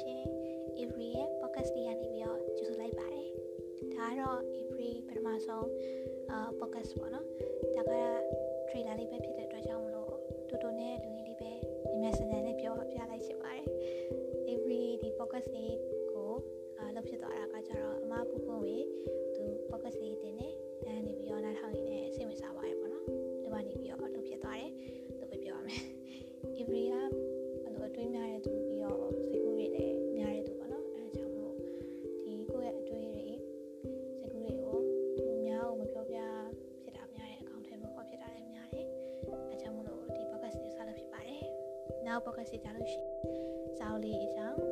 ရှင် Avery ရဲ့ podcast လေးကနေပြီးတော့ကြိုဆိုလိုက်ပါတယ်ဒါကတော့ Avery ပထမဆုံးအာ podcast ပေါ့နော် နောက် podcast ကြလို့ရှိရင်စောင်းလေးအကြောင်း